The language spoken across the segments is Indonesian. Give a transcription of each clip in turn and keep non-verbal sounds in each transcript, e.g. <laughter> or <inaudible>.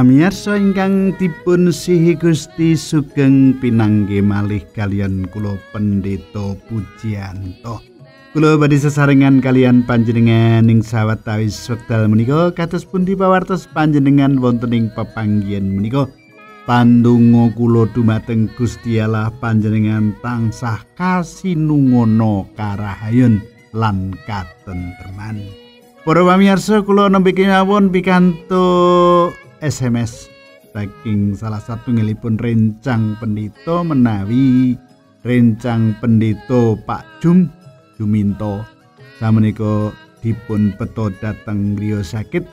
Para pamirsa ingkang dipun sihi Gusti sugeng pinangge malih kalian kula pendeta Pujianto. Kula badhe sesarengan kalian panjenengan ing sawetawis wekdal menika kados pundi pawartos panjenengan wonten ing pepanggihan menika. Pandonga kula dumateng Gusti Allah panjenengan tansah kasinungono karahayun lan katentreman. Para pamirsa kula nembe kemawon pikantuk SMS saking salah satu ngelipun rencang pendito menawi rencang pendito Pak Jum Juminto. Sameniko dipun peto dateng griya sakit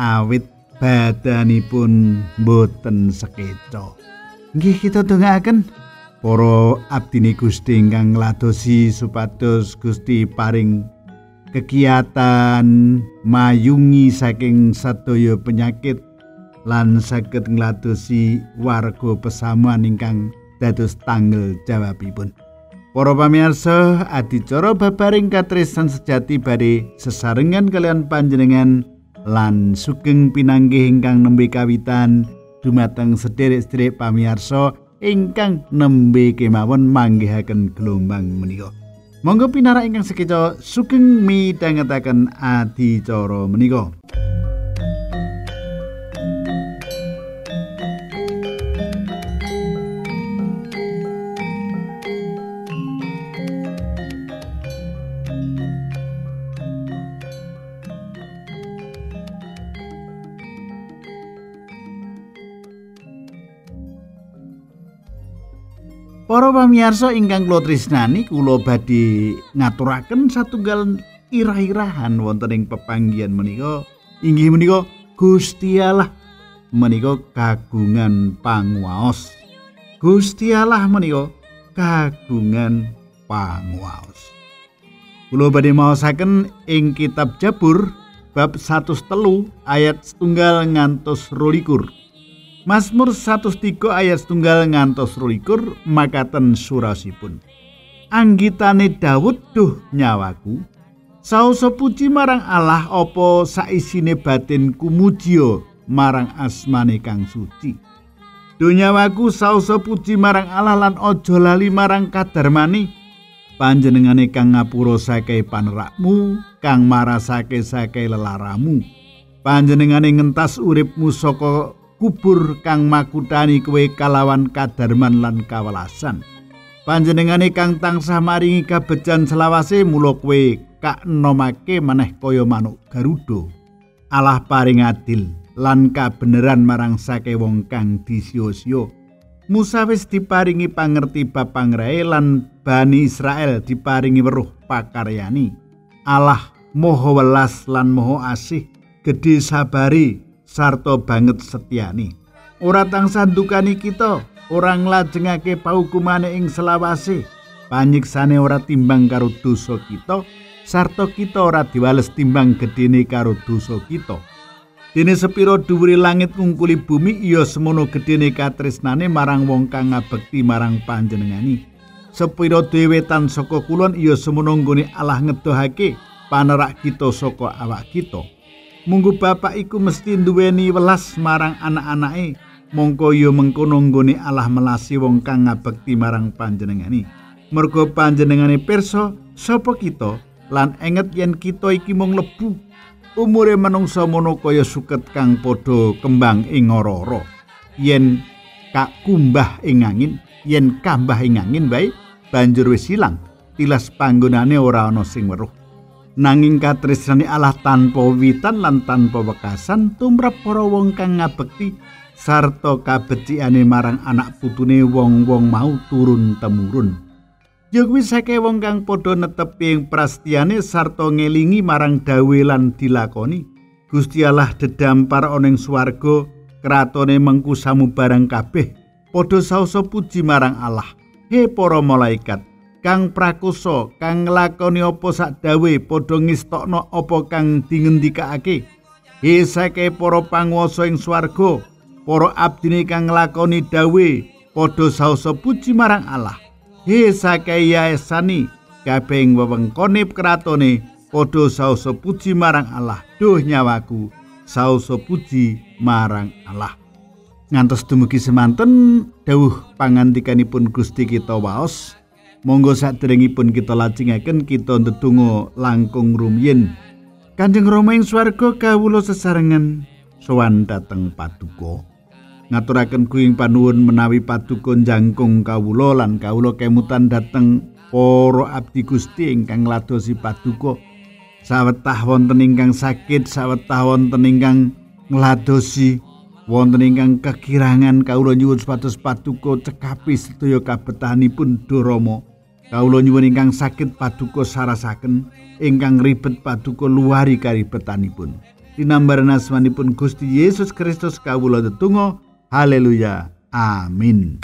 awit badanipun boten sekeco nggih kita dongaaken para abdini Gusti ingkang ngladosi supados Gusti paring kegiatan mayungi saking sadaya penyakit lan saged ngladosi warga pesamuan ingkang dados tanggal jawabipun. Para pamirsa, adicara babaring katresnan sejati badhe sesarengan kalian panjenengan lan sugeng pinanggih ingkang nembe kawitan dumateng sederek-sederek pamirsa ingkang nembe kemawon manggihaken gelombang menika. Monggo pinarak ingkang sekeca sugeng midhangetaken adicara menika. Para pamirsa ingkang kula tresnani, kula badhe ngaturaken satunggal irah-irahan wonten ing pepanggihan menika. Inggih menika Gusti Allah menika kagungan panguwaos. Gusti Allah menika kagungan panguwaos. Kula badhe maosaken ing kitab Jabur bab 103 ayat setunggal ngantos 22. Mazmur 103 ayat tunggal ngantos rulikur makaten surasipun. Anggitane Daud duh nyawaku, sausa puji marang Allah opo saisine batin kumujio marang asmane kang suci. Donyawaku sausa puji marang Allah lan ojo lali marang kadarmani. Panjenengane kang ngapura sakai panerakmu, kang marasake sakai lelaramu. Panjenengane ngentas uripmu saka kubur kang makutani kowe kalawan kadarman lan kawelasan. Panjenengane kang tansah maringi kabejan selawase mula kowe kak nomake maneh kaya manuk garuda. Allah paring adil lan kabeneran marang sake wong kang disio-sio. Musa wis diparingi pangerti bab pangrae lan Bani Israel diparingi weruh pakaryani. Allah moho welas lan moho asih, gedhe sabari sarta banget setyani. Ora tansah ndukani kita, ora nglajengake paukumane ing selawase. Panyiksane ora timbang karo dosa kita, sarta kita ora diwales timbang gedene karo dosa kita. Dene sepiro dhuwure langit ngungkuli bumi iya semono gedene katresnane marang wong kang ngabekti marang panjenengani. Sepiro dewetan saka kulon iya semono nggone Allah ngedohake panerak kita saka awak kita. Munggu bapak iku mesti duweni welas marang anak-anake, mongko ya mengkono nggone Allah melasi wong kang ngabekti marang panjenengani. Mergo panjenengane pirsa sapa kita lan enget yen kita iki mung lebu. Umure manungsa mono kaya suket kang padha kembang ing ora-ora. Yen kak kumbah ing angin, yen kambah ing angin wae banjur wis ilang. Tilas panggonane ora ana sing weruh. Nanging katresnane Allah tanpa witan lan tanpa wekasan tumrap para wong kang ngabekti sarta kabeciane marang anak putune wong-wong mau turun temurun Ya kuwi sake wong kang padha netepi ing prastiane sarta ngelingi marang dawe lan dilakoni. Gusti Allah dedampar ana ing swarga, kratone mengku samubarang kabeh. Padha saosa puji marang Allah. He para malaikat, kang prakusa, kang nglakoni apa sak dawe padha ngistokno apa kang dingendikake. He sake para panguwasa ing swarga, para abdine kang nglakoni dawe padha saosa puji marang Allah. He sakaya esani kabeh wewengkone kratone padha saosa puji marang Allah. Duh nyawaku, saosa puji marang Allah. Ngantos dumugi semanten dawuh pangandikanipun Gusti kita waos. Monggo sadèrèngipun kita lajengaken kita ndedonga langkung rumiyin. Kanjeng Rama ing swarga kawula sesarengan sowan dhateng paduka. ngaturaken kuing panuwun menawi paduka jangkung kawula lan kawula kemutan dhateng para abdi Gusti ingkang ngladosi paduka sawetah wonten ingkang sakit sawetah wonten ingkang ngladosi wonten ingkang kekirangan kawula nyuwun supados paduka cekapi sedaya kabetahanipun Durama kawula nyuwun ingkang sakit paduka sarasaken ingkang ribet paduka luari karibetanipun dinambaran asmanipun Gusti Yesus Kristus kawula tetunggal Haleluya. Amin.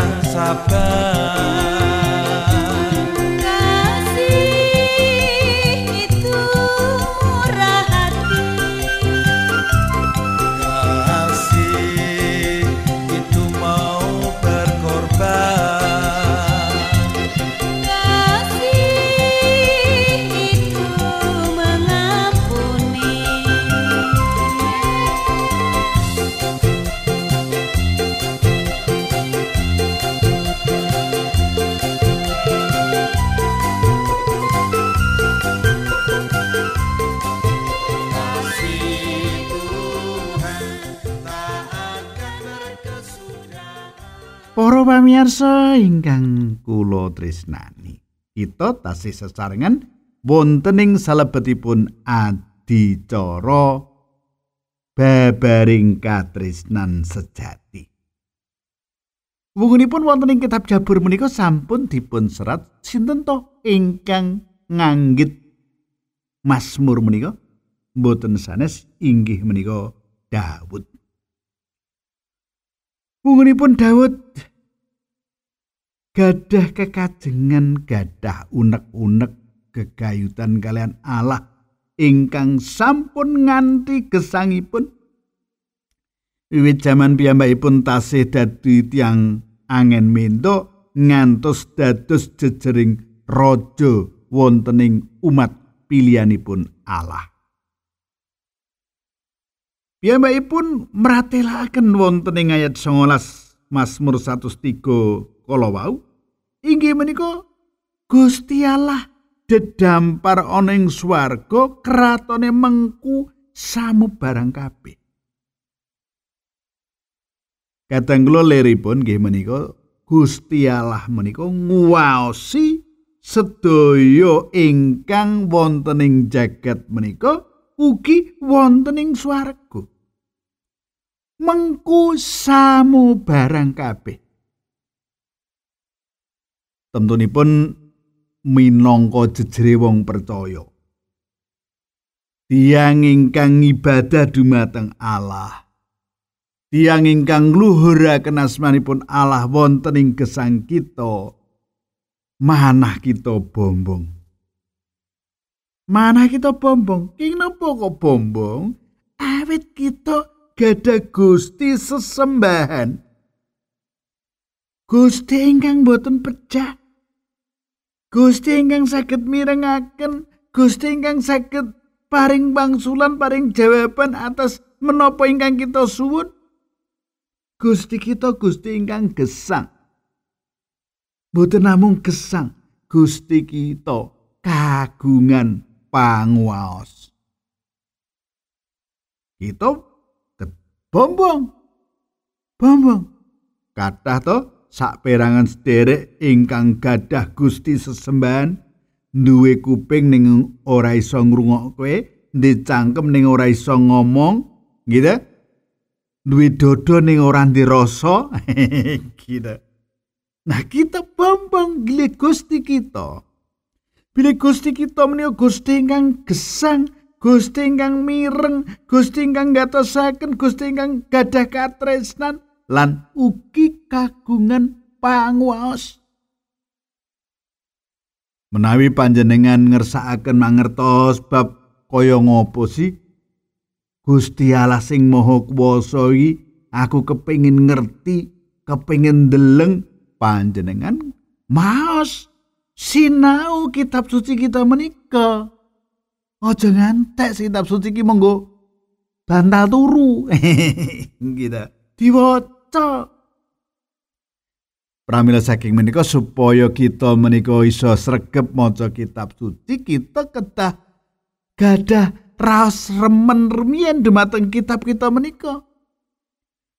yang sabar. Pamirsa ingkang kula tresnani, kita tasih sesarengan wonten ing salebetipun adicara babaring katresnan sejati. Wungunipun wonten ing kitab Jabur menika sampun dipun serat sinten to ingkang nganggit Mazmur menika mboten sanes inggih menika Daud. Wungunipun Daud gadah kekajengan gadah unek-unek gegayutan kalian Allah. Ingkang sampun nganti gesangipun. Wiwit jaman piyambakipun tasih dadi tiang angen mento ngantos dados jejering raja wontening umat pilihanipun Allah. Piyambakipun meratelaken wonten ing ayat 19 Mazmur 103 kala wau inggih menika Gusti Allah dedampar ana ing swarga kratone mengku samubarang kabeh. Kadang kula leripun nggih menika Gusti Allah menika nguwaosi sedaya ingkang wonten ing jagat menika ugi wonten ing swarga. Mengku samu barang kabeh. Tentunipun minangka jejere wong percaya. Tiang ingkang ibadah dumateng Allah. Tiang ingkang luhuraken asmanipun Allah wonten ing gesang kita. Manah kita bombong. Manah kita bombong. King napa kok bombong? Awit kita gadah Gusti sesembahan. Gusti ingkang boten pecah. Gusti ingkang saged mirengaken, Gusti ingkang saged paring bangsulan, paring jawaban atas menapa ingkang kita suwun. Gusti kita Gusti ingkang gesang. Boten namung gesang, Gusti kita kagungan panguwaos. Kita bombong. Bombong. Kathah to saperangan sederek ingkang gadah Gusti sesembahan duwe kuping ning ora iso ngrungokke, dicangkem ning ora iso ngomong, gitu. Duwe dodo ning ora dirasa, <laughs> gitu. Nah, kita bombong gile Gusti kita. Bilih Gusti kita menika Gusti ingkang gesang, Gusti ingkang mireng, Gusti ingkang gatosaken, Gusti ingkang gadah katresnan lan ugi kagungan panguwaos. Menawi panjenengan ngersakaken mangertos bab kaya ngopo sih Gusti Allah sing Maha Kuwasa aku kepengin ngerti, kepengin deleng panjenengan maos sinau kitab suci kita menika. Aja ngantek kitab suci ki monggo bantal turu. <laughs> gitu. Diwaca. Pramila saking menika supaya kita menika iso sregep maca kitab suci, kita kedah gadah raos remen remien dumateng kitab kita menika.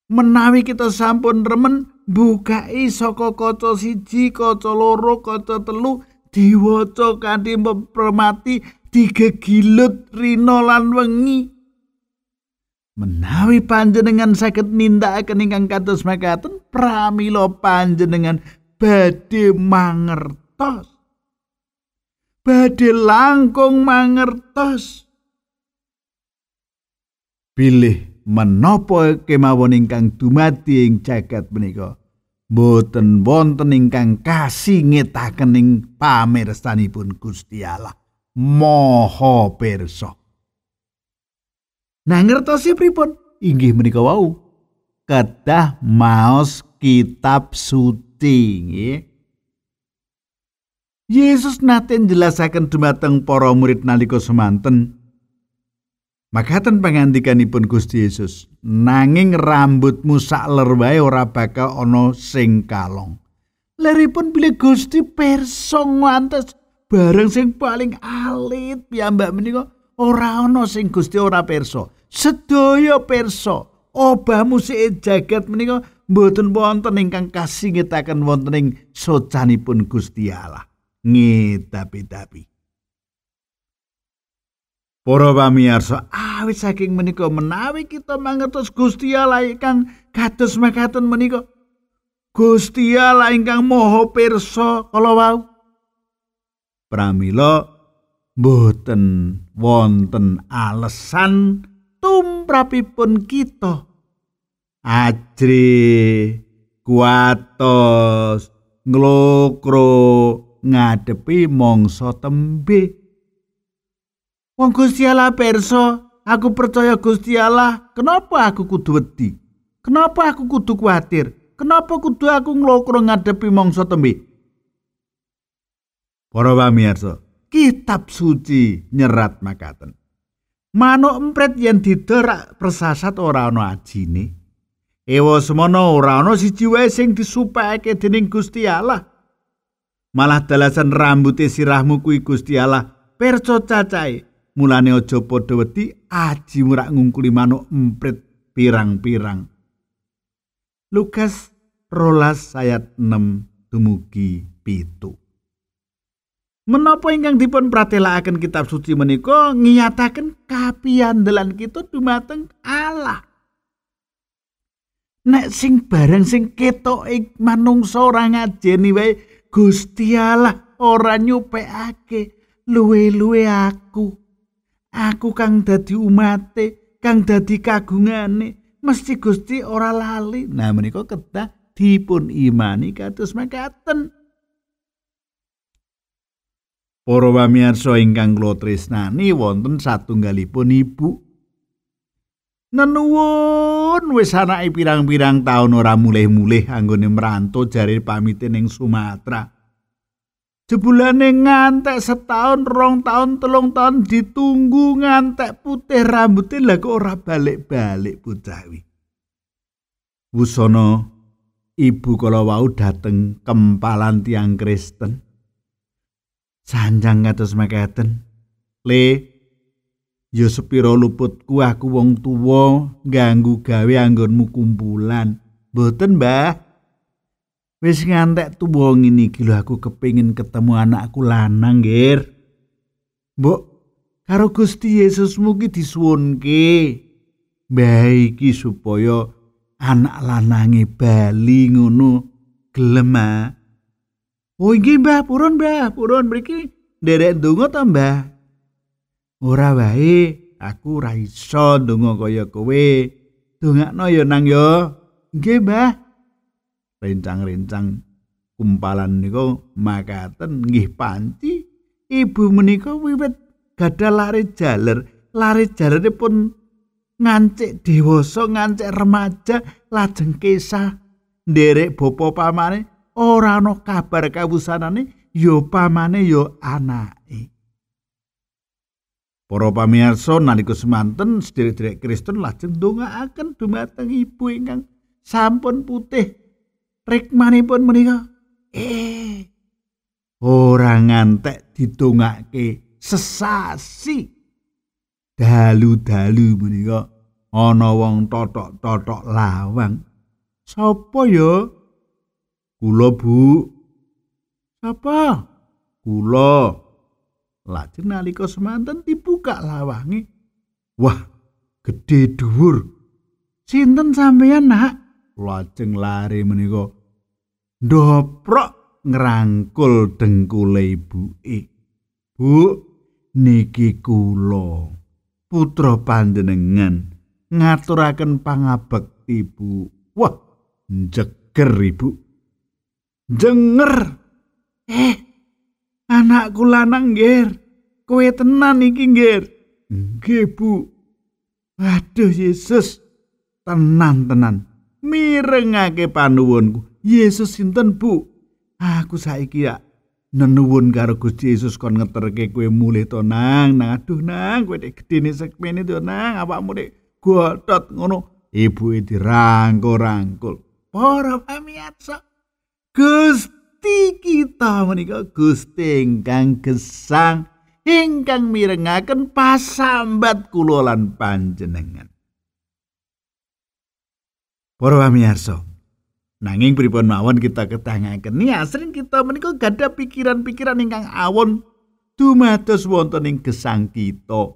Menawi kita sampun remen bukai saka kaca siji, kaca loro, kaca telu diwaca kanthi mempermati digegilut rina lan wengi. Menawi panjenengan saged nindakaken ingkang kados mekaten, pramila panjenengan badhe mangertos. Badhe langkung mangertos. Pilih menapa kemawon ingkang dumadi ing jagat menika boten wonten ingkang kasingetaken ing pamirsanipun Gusti Allah Maha Pirsa Nah ngertosi pripun? Inggih menika wau. Kedah maos kitab suci nggih. Yesus nate njelasaken dumateng para murid nalika semanten. Makaten pangandikanipun Gusti Yesus, nanging rambutmu sak ler wae ora bakal ana sing kalong. Leripun bilih Gusti perso ngantos bareng sing paling alit piyambak menika ora ana sing Gusti ora perso. Sedaya perso obah musik jagat menika mboten wonten ingkang kasingetaken wonten ing socanipun Gusti Allah. Ngedapi-dapi. Para pamirsa, awit saking menika menawi kita mangertos Gusti Allah ingkang kados makaten menika. Gusti Allah ingkang Maha Pirsa kala wau. Pramila boten wonten alasan tumrapipun kita ajri kuatos nglokro ngadepi mangsa tembe Wong Gusti Allah perso, aku percaya Gusti Allah. Kenapa aku kudu wedi? Kenapa aku kudu kuatir? Kenapa kudu aku nglokro ngadepi mangsa tembe? Para pamirsa, kitab suci nyerat makaten. Manuk empret yen diderak persasat ora ana ajine. Ewa semono ora ana siji wae sing disupake dening Gusti Allah. Malah dalasan rambuté sirahmu kuwi Gusti Allah perco cacahe. mulane aja padha wedi aji murak ngungkuli manuk emprit pirang-pirang Lukas rolas ayat 6 dumugi pitu Menapa ingkang dipun pratelakaken kitab suci menika? Ngiyataken kapiandelan kita dumateng Allah. Nek sing bareng sing ketok ik manungsa ora ngajeni wae Gusti Allah ora nyupekake. Luwe-luwe aku. Aku kang dadi umate kang dadi kagungane mesti Gusti ora lali. Nah menika kedah dipun imani kados makaten Para pamirsa ingkang kula tresnani wonten satunggalipun ibu Nenuwun wis anake pirang-pirang taun ora mulih-mulih anggone merantau jare pamite ning Sumatera. Jebulane ngantek setahun, rong tahun, telung tahun ditunggu ngantek putih rambutnya lah kok ora balik-balik pucawi. Wusono ibu kala wau dateng kempalan tiang Kristen. Sanjang kados mekaten. Le yo sepiro luputku aku wong tuwa ganggu gawe anggonmu kumpulan. Mboten, Mbah. Wis ngantek tuwa ngene iki lho aku kepengin ketemu anakku lanang, Gir. Mbok karo Gusti Yesus mugi disuwunke. Baiki supaya anak lanange bali ngono gelem ah. Oh iki Mbah, purun Mbah, purun mriki nderek ndonga ta Mbah? Ora wae, aku ora iso ndonga kaya kowe. Dongakno ya nang ya. Nggih Mbah. rencang-rencang kumpalan niku makaten nggih panci ibu menika wiwit gadah lari jaler lari jaler pun ngancik dewasa ngancik remaja lajeng kesah nderek bapa pamane ora ana kabar kawusanane ya pamane ya anake. Para pamirsa nalika semanten sedherek Kristen lajeng ndongaaken dumateng ibu ingkang sampun putih rikmanipun menika. Eh ora ngantek didongake sesasi. Dalu-dalu menika ana wong totok-totok lawang. Sapa ya kula bu. Sapa kula lajeng nalika semanten dibuka lawange. Wah gedhe dhuwur. Sinten sampeyan nak? Lajeng lari menika. Ndoprok ngrangkul dengkule ibuke. Bu niki kula putra panjenengan ngaturaken pangabekti bu. Wah jeger ibu jenger eh anakku lanang nggih kowe tenan iki nggih nggih bu aduh Yesus tenan tenan mirengake panuwunku. Yesus sinten, Bu? Aku saiki ya nenuwun karo Gusti Yesus kon ngeterke kowe mulih to nang. Nang aduh nang, kowe nek gedene sekmene to nang, awakmu nek godhot ngono. Ibuke dirangkul-rangkul. Para pamirsa, Gusti kita menika Gusti ingkang gesang ingkang mirengaken pasambat kula lan panjenengan. Para pamirsa, nanging pripun mawon kita ketangaken ni asring kita menika gadah pikiran-pikiran ingkang awon dumados wonten ing gesang kita.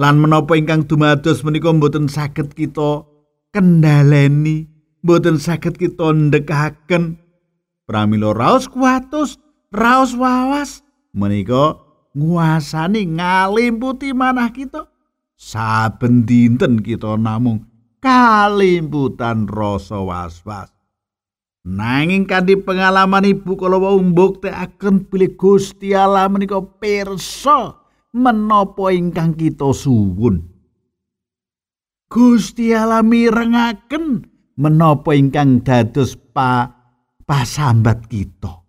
Lan menapa ingkang dumados menika mboten saged kita kendaleni, mboten saged kita ndekaken pramila raos kuatus, raos wawas menika nguasani ngalimputi manah kita. Saben dinten kita namung kalimputan rasa was-was. Nanging kanthi pengalaman ibu kala wau mbuktekaken bilih Gusti Allah menika pirsa menapa ingkang kita suwun. Gusti Allah mirengaken menapa ingkang dados pa pasambat kita.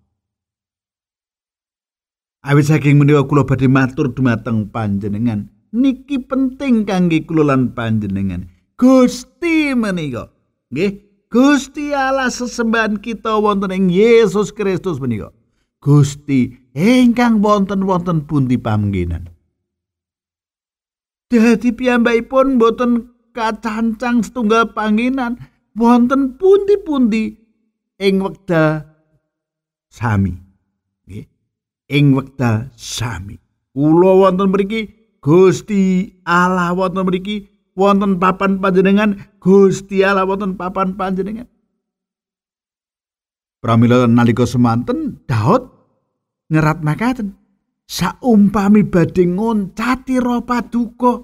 Awit saking menika kula badhe matur dumateng panjenengan, niki penting kangge kula lan panjenengan. Gusti menika. Nggih, Gusti Allah sesembahan kita wonten ing Yesus Kristus menika. Gusti ingkang wonten-wonten pundi pamanggenan. Dadi piyambakipun boten kacancang setunggal panggenan wonten pundi-pundi ing wekdal sami. Nggih. Ing wekdal sami. Kula wonten mriki Gusti Allah wonten mriki wonten papan panjenengan Gusti Allah wonten papan panjenengan Pramila nalika semanten Daud ngerat makaten saumpami badhe ngoncati ro paduka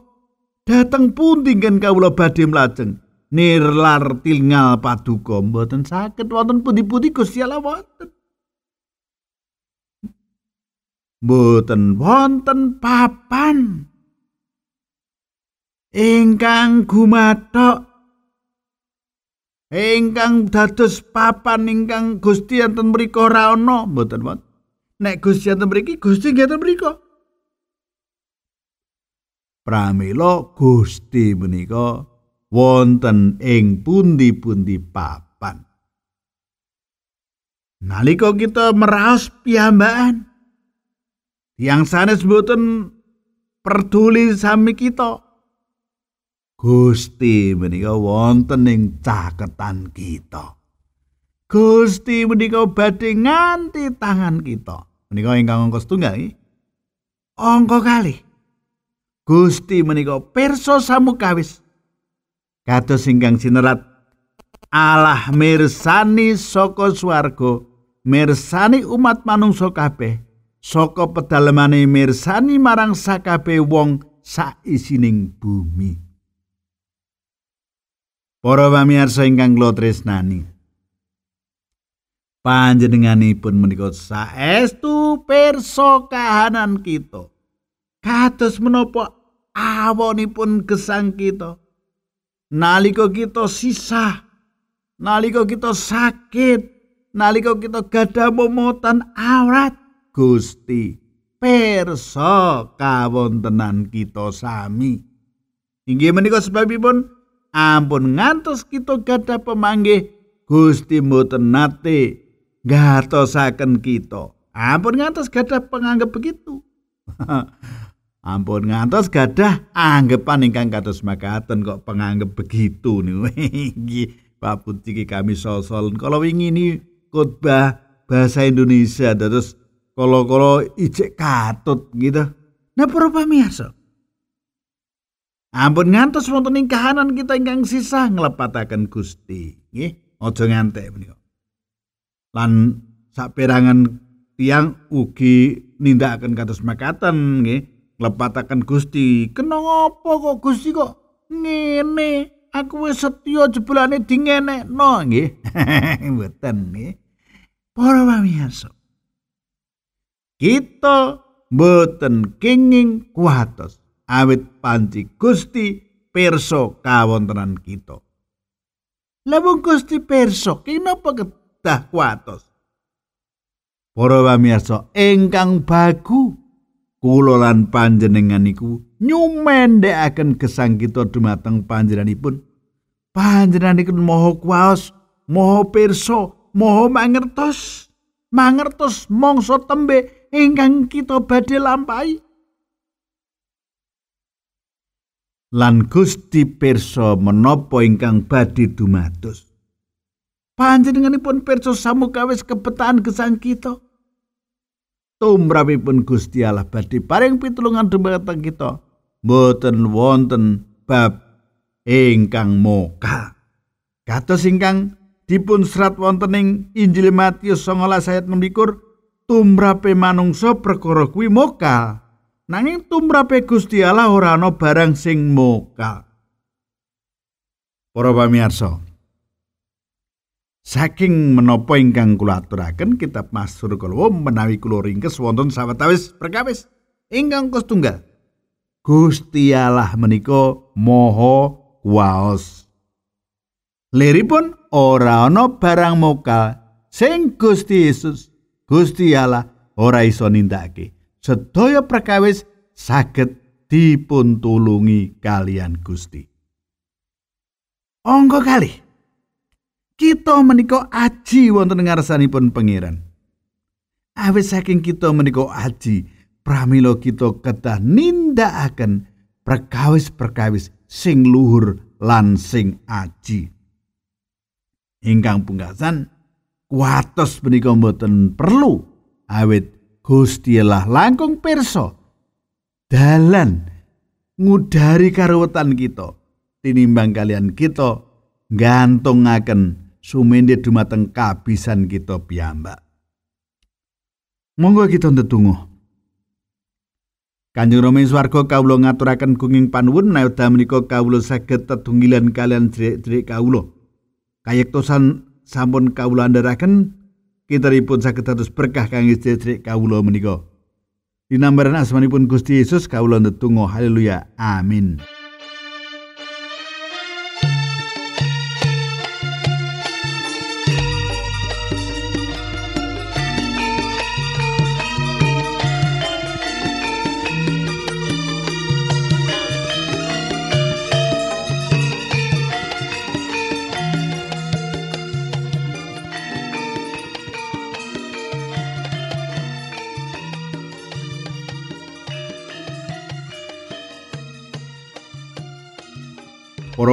dateng pundi kan kawula badhe mlajeng nirlar tingal paduka. Mboten saged wonten pundi-pundi Gusti Allah wonten. Mboten wonten papan. Ingkang gumathok. Ingkang dados papan ingkang Gusti enten mriku ora ana. Mboten wonten. Nek Gusti enten mriki Gusti enten mriku. Pramila Gusti menika wonten ing pundi-pundi papan nalika kita meraos piyambakan yang sanes mboten peduli sami kita Gusti menika wonten ing caketan kita. Gusti menika badhe nganti tangan kita. Menika ingkang angka setunggal. Angka kali. Gusti menika pirsa samukawis. Kados ingkang sinerat Allah mirsani saka swarga, mirsani umat manungsa kabeh, saka pedalemane mirsani marang sakabeh wong saisining bumi. Para pamirsa ingkang kula tresnani. Panjenenganipun menika saestu pirsa kahanan kita. Kados menapa awonipun gesang kita. Nalika kita sisah, nalika kita sakit, nalika kita gadah momotan awrat, Gusti pirsa kawontenan kita sami. Inggih menika sebabipun ampun ngantos kita gadah pemanggih Gusti mboten nate ngatosaken kita. Ampun ngantos gadah penganggep begitu. <laughs> ampun ngantos gadah anggapan ingkang kados makaten kok penganggep begitu niku. <laughs> Pak Putri kami sosol. Kalau wingi ini khotbah bahasa Indonesia terus kalau-kalau ijek katut gitu. Nah, para pamirsa, Ampun ngantos wonten ing kahanan kita ingkang sisa nglepataken Gusti. Nggih, aja ngantek menika. Lan saperangan tiang ugi nindakaken kados makaten nggih, nglepataken Gusti. Kena apa kok Gusti kok ngene? Aku wis setya jebulane dingenekno nggih. <laughs> Mboten nggih. Para pamirsa. Kita mboten kenging kuatos awit panci Gusti perso kawontenan kita. Lamun Gusti perso, kenapa kedah kuatos? Para pamirsa, ingkang bagu kula lan panjenengan niku nyumendhekaken gesang kita dumateng panjenenganipun. Panjenenganipun moho kuwas, moho perso, moho mangertos, mangertos mongso tembe ingkang kita badhe lampahi. lan Gusti pirsa menapa ingkang badhe dumados. Panjenenganipun pirsa samukawis kebetaan gesang kita. Tumrapipun Gusti Allah badhe paring pitulungan dumateng kita. Mboten wonten bab ingkang moka. Kados ingkang dipun serat wonten ing Injil Matius 19 ayat 16 tumrape manungsa perkara kuwi mokal nanging tumrape Gusti Allah ora ana barang sing mokal Para pamirsa Saking menapa ingkang kula aturaken kitab Masur kula menawi kula ringkes wonten sawetawis perkawis ingkang kostunggal Gusti Allah menika Maha Kuwaos Liripun ora ana barang mokal sing Gusti Yesus Gusti Allah ora iso nindakake. Sedaya perkawis saged dipuntulungi kalian Gusti. Angga kali. Kita menika aji wonten ngarsanipun pangeran. Awit saking kita menika aji, pramila kita kedah nindakaken perkawis-perkawis sing luhur lan sing aji. Ingkang pungkasan, kuatos menika mboten perlu awit Gusti langkung pirsa dalan ngudari karuwetan kita tinimbang kalian kita gantungaken sumende dumateng kabisan kita piyambak monggo kita ndedonga Kanjeng Rama swarga kawula ngaturaken gunging panuwun menawi menika kawula saged tetunggilan kalian jrek-jrek kawula. Kayektosan sampun kawula andharaken kitaripun saged dados berkah kangge sedherek kawula menika. Dinambaran asmanipun Gusti Yesus kawula ndedonga haleluya amin.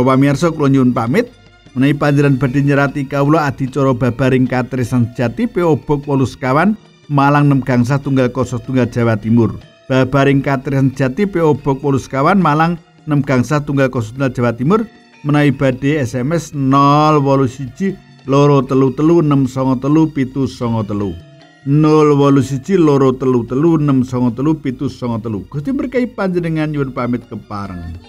Pamirsa kula nyuwun pamit. Menawi panjenengan badhe nyerati kawula adicara babaring katresnan sejati PO Box 8 Malang 6 gang satunggal koso tunggal Jawa Timur. Babaring katresnan sejati PO Box 8 Malang 6 gang satunggal koso tunggal Jawa Timur. Menawi badhe SMS 081 loro telu telu enam songo telu pitu songo telu. Nol walu siji loro telu telu enam songo telu pitu songo telu. Gusti berkahi panjenengan nyuwun pamit kepareng